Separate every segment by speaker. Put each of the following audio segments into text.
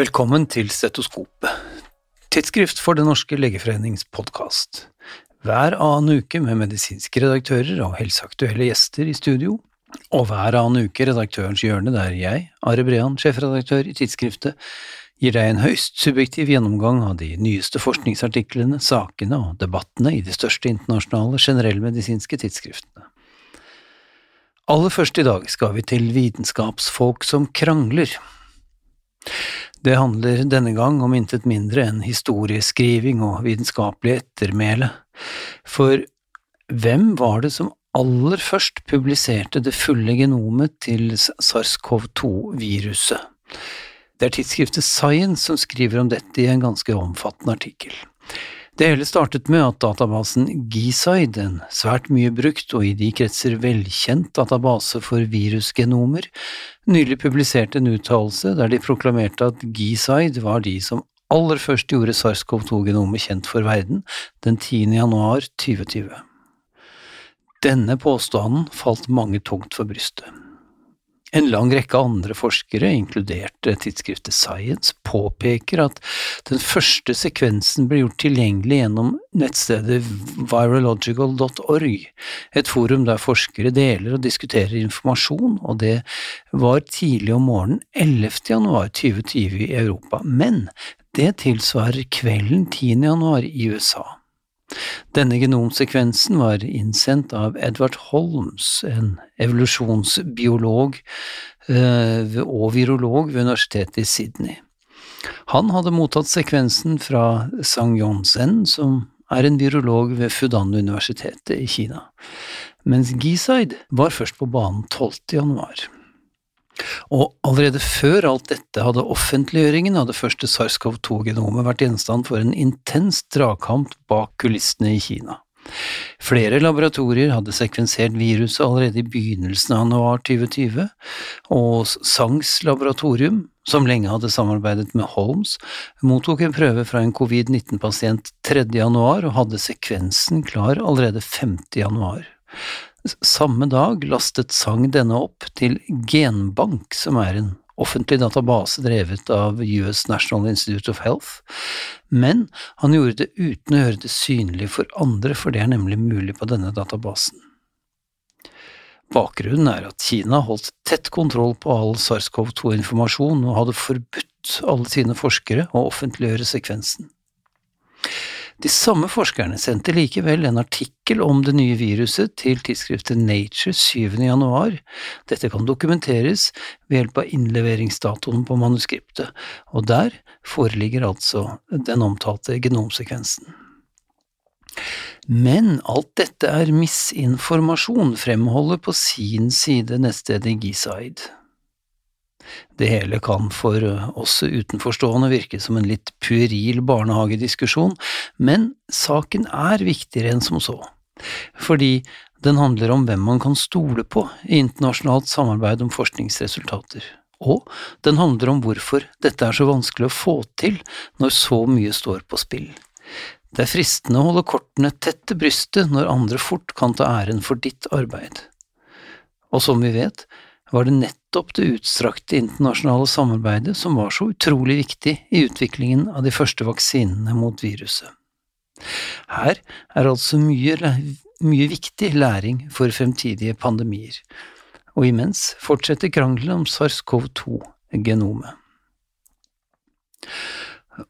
Speaker 1: Velkommen til Stetoskopet, tidsskrift for Den norske legeforenings podkast. Hver annen uke med medisinske redaktører og helseaktuelle gjester i studio, og hver annen uke Redaktørens hjørne, der jeg, Are Brean, sjefredaktør i tidsskriftet, gir deg en høyst subjektiv gjennomgang av de nyeste forskningsartiklene, sakene og debattene i de største internasjonale generellmedisinske tidsskriftene. Aller først i dag skal vi til vitenskapsfolk som krangler. Det handler denne gang om intet mindre enn historieskriving og vitenskapelig ettermæle, for hvem var det som aller først publiserte det fulle genomet til SARS-CoV-2-viruset? Det er tidsskriftet Science som skriver om dette i en ganske omfattende artikkel. Det hele startet med at databasen Giside, en svært mye brukt og i de kretser velkjent database for virusgenomer, nylig publiserte en uttalelse der de proklamerte at Giside var de som aller først gjorde SARS-CoV-2-genomet kjent for verden den 10. januar 2020. Denne påstanden falt mange tungt for brystet. En lang rekke andre forskere, inkludert tidsskriftet Science, påpeker at den første sekvensen ble gjort tilgjengelig gjennom nettstedet virological.org, et forum der forskere deler og diskuterer informasjon, og det var tidlig om morgenen 11. januar 2020 i Europa, men det tilsvarer kvelden 10. januar i USA. Denne genomsekvensen var innsendt av Edvard Holmes, en evolusjonsbiolog eh, og virolog ved universitetet i Sydney. Han hadde mottatt sekvensen fra Sang Yonsen, som er en virolog ved Fudan-universitetet i Kina, mens Giside var først på banen 12. januar. Og allerede før alt dette hadde offentliggjøringen av det første SARS-CoV-2-genomet vært gjenstand for en intens dragkamp bak kulissene i Kina. Flere laboratorier hadde sekvensert viruset allerede i begynnelsen av januar 2020, og Sangs laboratorium, som lenge hadde samarbeidet med Holmes, mottok en prøve fra en covid-19-pasient 3. januar og hadde sekvensen klar allerede 5. januar. Samme dag lastet Sang denne opp til Genbank, som er en offentlig database drevet av US National Institute of Health, men han gjorde det uten å gjøre det synlig for andre, for det er nemlig mulig på denne databasen. Bakgrunnen er at Kina holdt tett kontroll på all SARS-CoV-2-informasjon og hadde forbudt alle sine forskere å offentliggjøre sekvensen. De samme forskerne sendte likevel en artikkel om det nye viruset til tidsskriftet Nature 7. januar. Dette kan dokumenteres ved hjelp av innleveringsdatoen på manuskriptet, og der foreligger altså den omtalte genomsekvensen. Men alt dette er misinformasjon, fremholder på sin side nettstedet Giside. Det hele kan for oss utenforstående virke som en litt pueril barnehagediskusjon, men saken er viktigere enn som så, fordi den handler om hvem man kan stole på i internasjonalt samarbeid om forskningsresultater, og den handler om hvorfor dette er så vanskelig å få til når så mye står på spill. Det er fristende å holde kortene tett til brystet når andre fort kan ta æren for ditt arbeid. Og som vi vet, var det nettopp det utstrakte internasjonale samarbeidet som var så utrolig viktig i utviklingen av de første vaksinene mot viruset. Her er altså mye, mye viktig læring for fremtidige pandemier, og imens fortsetter krangelen om SARS-CoV-2-genomet.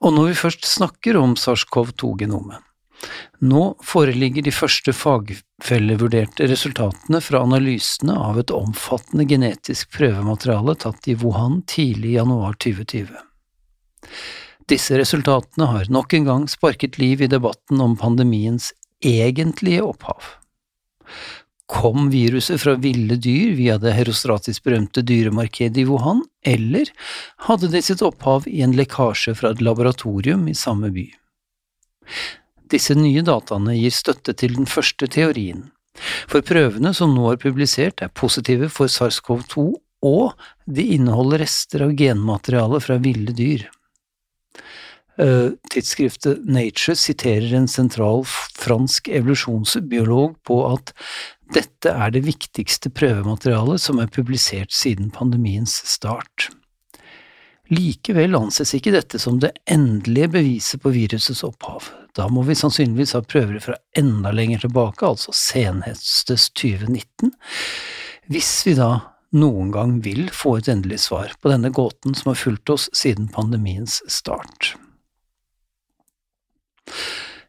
Speaker 1: Og når vi først snakker om SARS-CoV-2-genomet, nå foreligger de første fagfellevurderte resultatene fra analysene av et omfattende genetisk prøvemateriale tatt i Wuhan tidlig i januar 2020. Disse resultatene har nok en gang sparket liv i debatten om pandemiens egentlige opphav. Kom viruset fra ville dyr via det herostratisk berømte dyremarkedet i Wuhan, eller hadde det sitt opphav i en lekkasje fra et laboratorium i samme by? Disse nye dataene gir støtte til den første teorien, for prøvene som nå er publisert er positive for SARS-CoV-2, og de inneholder rester av genmateriale fra ville dyr. Eh, tidsskriftet Nature siterer en sentral fransk evolusjonsbiolog på at dette er det viktigste prøvematerialet som er publisert siden pandemiens start. Likevel anses ikke dette som det endelige beviset på virusets opphav. Da må vi sannsynligvis ha prøver fra enda lenger tilbake, altså senhøstes 2019, hvis vi da noen gang vil få et endelig svar på denne gåten som har fulgt oss siden pandemiens start.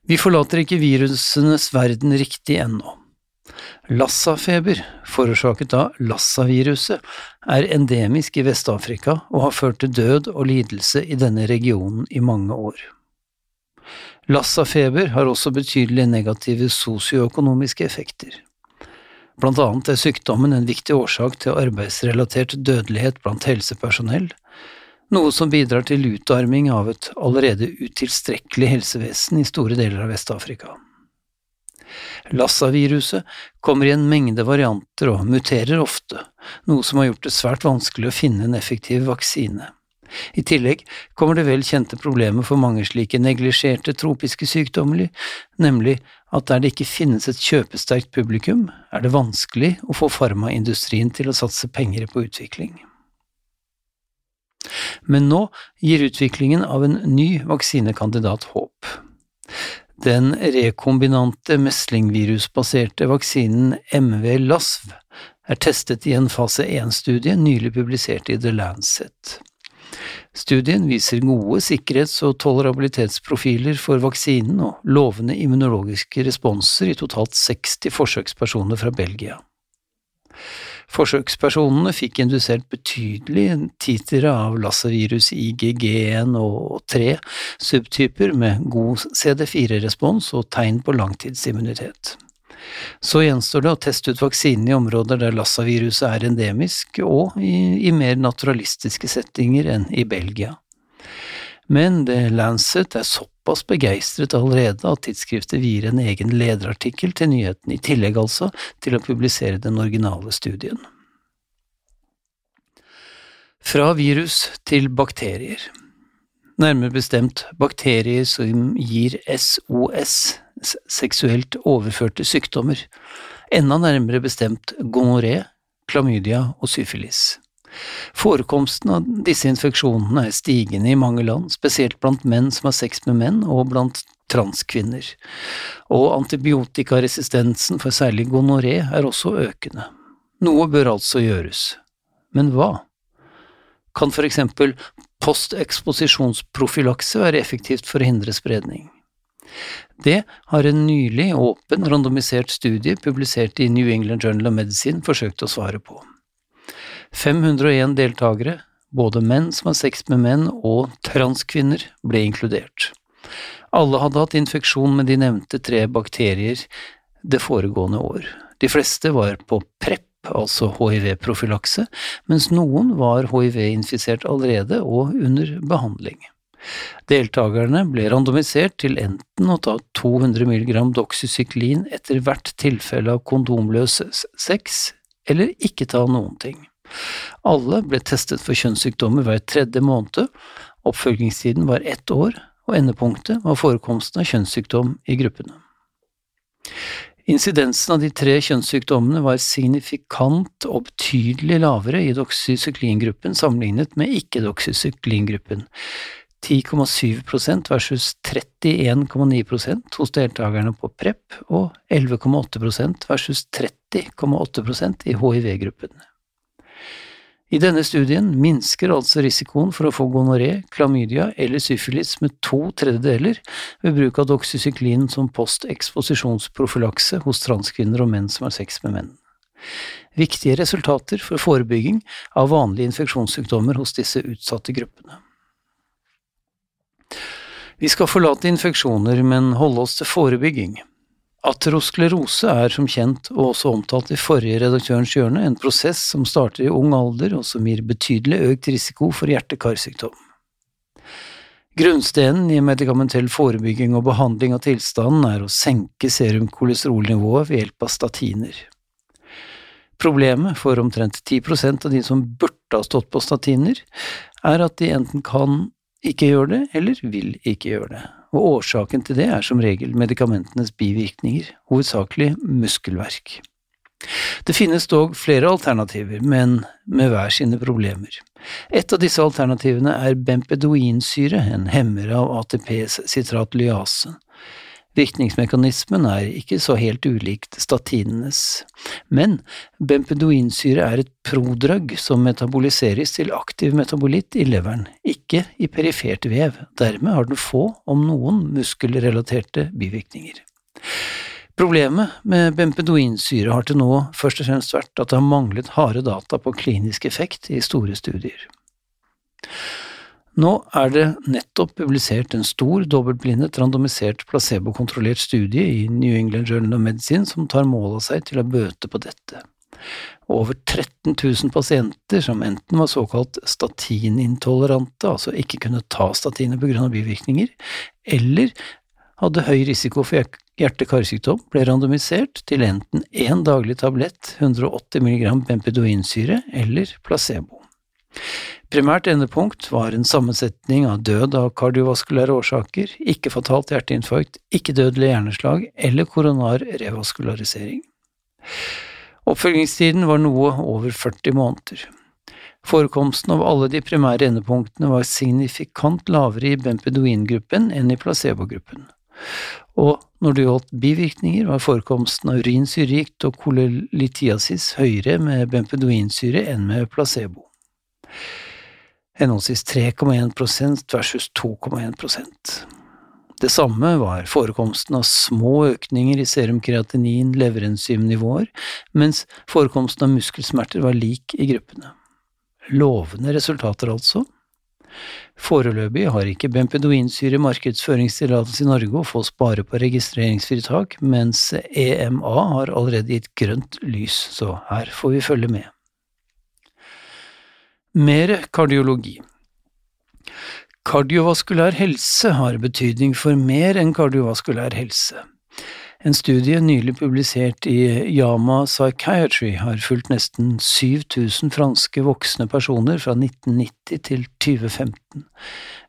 Speaker 1: Vi forlater ikke virusenes verden riktig ennå. Lassa-feber, forårsaket av Lassa-viruset, er endemisk i Vest-Afrika og har ført til død og lidelse i denne regionen i mange år. Lassa-feber har også betydelige negative sosioøkonomiske effekter. Blant annet er sykdommen en viktig årsak til arbeidsrelatert dødelighet blant helsepersonell, noe som bidrar til utarming av et allerede utilstrekkelig helsevesen i store deler av Vest-Afrika. Lassa-viruset kommer i en mengde varianter og muterer ofte, noe som har gjort det svært vanskelig å finne en effektiv vaksine. I tillegg kommer det vel kjente problemet for mange slike neglisjerte tropiske sykdommer, nemlig at der det ikke finnes et kjøpesterkt publikum, er det vanskelig å få farmaindustrien til å satse penger på utvikling. Men nå gir utviklingen av en ny vaksinekandidat håp. Den rekombinante meslingvirusbaserte vaksinen MV-LASV er testet i en fase 1-studie nylig publisert i The Lancet. Studien viser gode sikkerhets- og tolerabilitetsprofiler for vaksinen og lovende immunologiske responser i totalt 60 forsøkspersoner fra Belgia. Forsøkspersonene fikk indusert betydelige titere av lassevirus IGG1 og 3 subtyper med god CD4-respons og tegn på langtidsimmunitet. Så gjenstår det å teste ut vaksinen i områder der Lassa-viruset er endemisk, og i, i mer naturalistiske settinger enn i Belgia. Men The Lancet er såpass begeistret allerede at tidsskriftet vier en egen lederartikkel til nyheten, i tillegg altså til å publisere den originale studien. Fra virus til bakterier. Nærmere bestemt bakterier som gir SOS, seksuelt overførte sykdommer, enda nærmere bestemt gonoré, klamydia og syfilis. Forekomsten av disse infeksjonene er stigende i mange land, spesielt blant menn som har sex med menn, og blant transkvinner, og antibiotikaresistensen for særlig gonoré er også økende. Noe bør altså gjøres. Men hva? Kan eksempel posteksposisjonsprofylakse være effektivt for å hindre spredning? Det har en nylig åpen, randomisert studie publisert i New England Journal of Medicine forsøkt å svare på. 501 deltakere, både menn som har sex med menn og transkvinner, ble inkludert. Alle hadde hatt infeksjon med de nevnte tre bakterier det foregående år. De fleste var på PREP, altså hiv-profylakse, mens noen var hiv-infisert allerede og under behandling. Deltakerne ble randomisert til enten å ta 200 mg doxycyklin etter hvert tilfelle av kondomløs sex, eller ikke ta noen ting. Alle ble testet for kjønnssykdommer hver tredje måned, oppfølgingstiden var ett år, og endepunktet var forekomsten av kjønnssykdom i gruppene. Incidensen av de tre kjønnssykdommene var signifikant og betydelig lavere i doxycyklingruppen sammenlignet med ikke-doxycyklingruppen. 10,7% versus 31,9% hos deltakerne på PREP og 11,8% versus 30,8% i hiv-gruppen. I denne studien minsker altså risikoen for å få gonoré, klamydia eller syfilis med to tredjedeler ved bruk av doxycyklin som posteksposisjonsprofylakse hos transkvinner og menn som har sex med menn. Viktige resultater for forebygging av vanlige infeksjonssykdommer hos disse utsatte gruppene. Vi skal forlate infeksjoner, men holde oss til forebygging. Aterosklerose er som kjent, og også omtalt i forrige Redaktørens hjørne, en prosess som starter i ung alder og som gir betydelig økt risiko for hjerte-karsykdom. Grunnstenen i medikamentell forebygging og behandling av tilstanden er å senke serumkolesterolnivået ved hjelp av statiner. Problemet for omtrent 10% av de som burde ha stått på statiner, er at de enten kan ikke gjøre det, eller vil ikke gjøre det, og årsaken til det er som regel medikamentenes bivirkninger, hovedsakelig muskelverk. Det finnes dog flere alternativer, men med hver sine problemer. Et av disse alternativene er bempedoinsyre, en hemmer av ATPs citratlyase. Virkningsmekanismen er ikke så helt ulikt statinenes, men bempedoinsyre er et prodrug som metaboliseres til aktiv metabolitt i leveren, ikke i perifert vev, dermed har den få, om noen, muskelrelaterte bivirkninger. Problemet med bempedoinsyre har til nå først og fremst vært at det har manglet harde data på klinisk effekt i store studier. Nå er det nettopp publisert en stor, dobbeltblindet, randomisert, placebokontrollert studie i New England Journal of Medicine som tar mål av seg til å bøte på dette. Over 13 000 pasienter som enten var såkalt statinintolerante, altså ikke kunne ta statiner av bivirkninger, eller hadde høy risiko for hjerte-karsykdom, ble randomisert til enten én daglig tablett, 180 mg bempedoinsyre, eller placebo. Primært endepunkt var en sammensetning av død av kardiovaskulære årsaker, ikke-fatalt hjerteinfarkt, ikke-dødelig hjerneslag eller koronar revaskularisering. Oppfølgingstiden var noe over 40 måneder. Forekomsten av alle de primære endepunktene var signifikant lavere i bempedoingruppen enn i placebogruppen. Og når det gjaldt bivirkninger, var forekomsten av urinsyregikt og kolelitiasis høyere med bempedoinsyre enn med placebo henholdsvis 3,1 versus 2,1% Det samme var forekomsten av små økninger i serumkreatinin, leverenzymnivåer, mens forekomsten av muskelsmerter var lik i gruppene. Lovende resultater, altså. Foreløpig har ikke bempedoinsyre markedsføringstillatelse i Norge og fås bare på registreringsfritak, mens EMA har allerede gitt grønt lys, så her får vi følge med. Mer kardiologi Kardiovaskulær helse har betydning for mer enn kardiovaskulær helse. En studie nylig publisert i Yama Psychiatry har fulgt nesten 7000 franske voksne personer fra 1990 til 2015.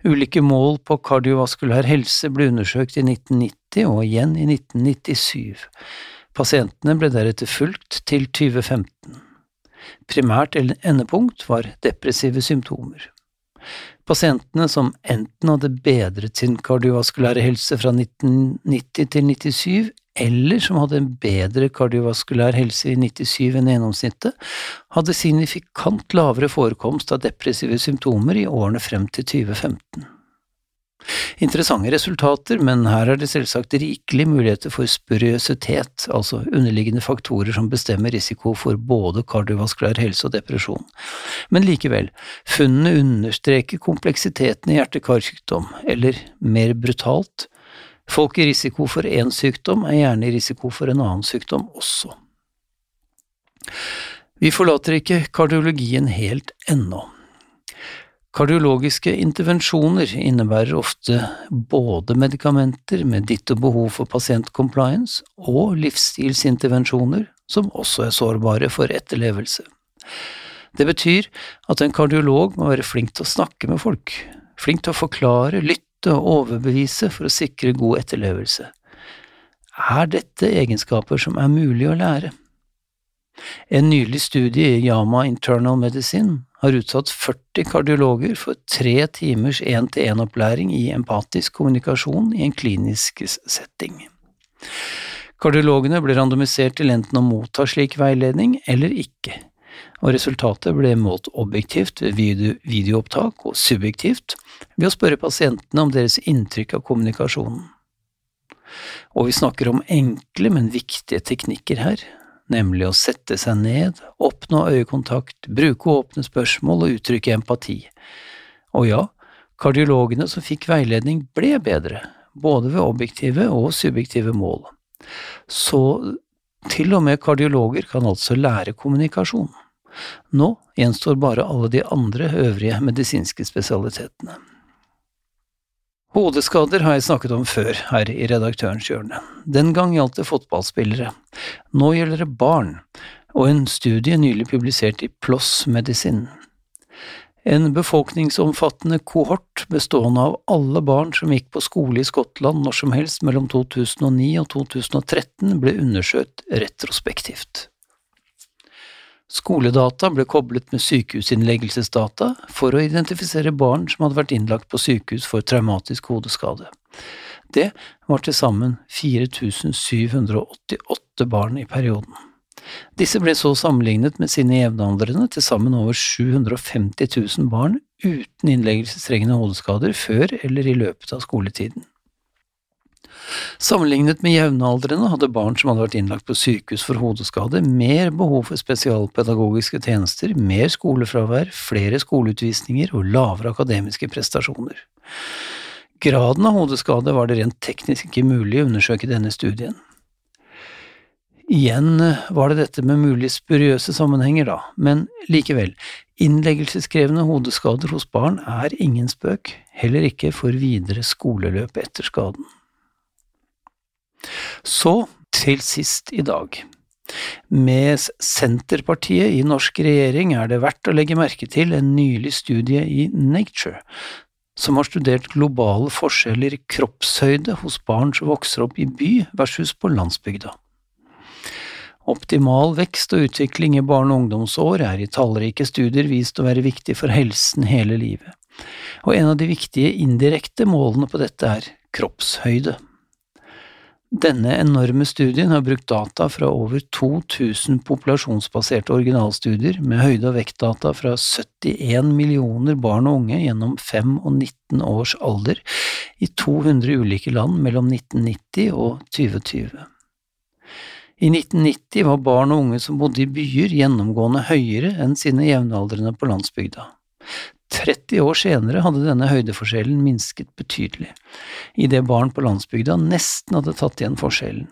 Speaker 1: Ulike mål på kardiovaskulær helse ble undersøkt i 1990 og igjen i 1997. Pasientene ble deretter fulgt til 2015. Primært endepunkt var depressive symptomer. Pasientene som enten hadde bedret sin kardiovaskulære helse fra 1990 til 97, eller som hadde en bedre kardiovaskulær helse i 97 enn gjennomsnittet, hadde signifikant lavere forekomst av depressive symptomer i årene frem til 2015. Interessante resultater, men her er det selvsagt rikelig muligheter for spuriøsitet, altså underliggende faktorer som bestemmer risiko for både kardiovaskulær helse og depresjon. Men likevel, funnene understreker kompleksiteten i hjerte-karsykdom, eller mer brutalt, folk i risiko for én sykdom er gjerne i risiko for en annen sykdom også. Vi forlater ikke kardiologien helt ennå. Kardiologiske intervensjoner innebærer ofte både medikamenter med ditto behov for pasientcompliance og livsstilsintervensjoner som også er sårbare for etterlevelse. Det betyr at en kardiolog må være flink til å snakke med folk, flink til å forklare, lytte og overbevise for å sikre god etterlevelse. Er dette egenskaper som er mulig å lære? En nylig studie i Yama Internal Medicine har utsatt 40 kardiologer for tre timers én-til-én-opplæring i empatisk kommunikasjon i en klinisk setting. Kardiologene ble randomisert til enten å motta slik veiledning eller ikke, og resultatet ble målt objektivt ved video videoopptak og subjektivt ved å spørre pasientene om deres inntrykk av kommunikasjonen. Og vi snakker om enkle, men viktige teknikker her, nemlig å sette seg ned, oppnå øyekontakt, bruke åpne spørsmål og uttrykke empati. Og ja, kardiologene som fikk veiledning ble bedre, både ved objektive og subjektive mål. Så til og med kardiologer kan altså lære kommunikasjon. Nå gjenstår bare alle de andre øvrige medisinske spesialitetene. Hodeskader har jeg snakket om før her i Redaktørens hjørne. Den gang gjaldt det fotballspillere. Nå gjelder det barn, og en studie nylig publisert i PLOS Medisin. En befolkningsomfattende kohort bestående av alle barn som gikk på skole i Skottland når som helst mellom 2009 og 2013, ble undersøkt retrospektivt. Skoledata ble koblet med sykehusinnleggelsesdata for å identifisere barn som hadde vært innlagt på sykehus for traumatisk hodeskade. Det var til sammen 4788 barn i perioden. Disse ble så sammenlignet med sine jevnaldrende, til sammen over 750 000 barn uten innleggelsestrengende hodeskader før eller i løpet av skoletiden. Sammenlignet med jevnaldrende hadde barn som hadde vært innlagt på sykehus for hodeskade, mer behov for spesialpedagogiske tjenester, mer skolefravær, flere skoleutvisninger og lavere akademiske prestasjoner. Graden av hodeskade var det rent teknisk ikke mulig å undersøke i denne studien. Igjen var det dette med mulig spuriøse sammenhenger, da, men likevel, innleggelseskrevende hodeskader hos barn er ingen spøk, heller ikke for videre skoleløp etter skaden. Så til sist i dag. Med Senterpartiet i norsk regjering er det verdt å legge merke til en nylig studie i Nature som har studert globale forskjeller i kroppshøyde hos barn som vokser opp i by versus på landsbygda. Optimal vekst og utvikling i barne- og ungdomsår er i tallrike studier vist å være viktig for helsen hele livet, og en av de viktige indirekte målene på dette er kroppshøyde. Denne enorme studien har brukt data fra over 2000 populasjonsbaserte originalstudier med høyde- og vektdata fra 71 millioner barn og unge gjennom 5 og 19 års alder i 200 ulike land mellom 1990 og 2020. I 1990 var barn og unge som bodde i byer gjennomgående høyere enn sine jevnaldrende på landsbygda. 30 år senere hadde denne høydeforskjellen minsket betydelig, idet barn på landsbygda nesten hadde tatt igjen forskjellen.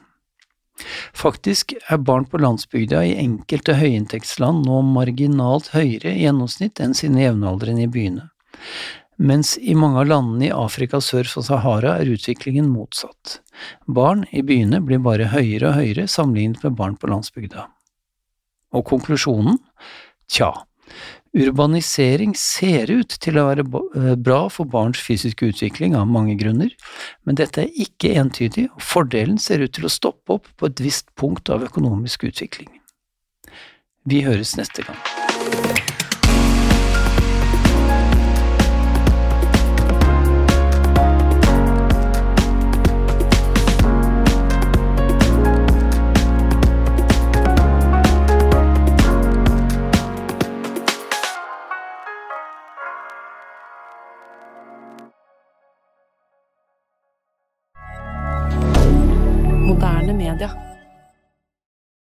Speaker 1: Faktisk er barn på landsbygda i enkelte høyinntektsland nå marginalt høyere i gjennomsnitt enn sine jevnaldrende i byene, mens i mange av landene i Afrika sør for Sahara er utviklingen motsatt. Barn i byene blir bare høyere og høyere sammenlignet med barn på landsbygda. Og konklusjonen? Tja, Urbanisering ser ut til å være eh, bra for barns fysiske utvikling av mange grunner, men dette er ikke entydig, og fordelen ser ut til å stoppe opp på et visst punkt av økonomisk utvikling. Vi høres neste gang.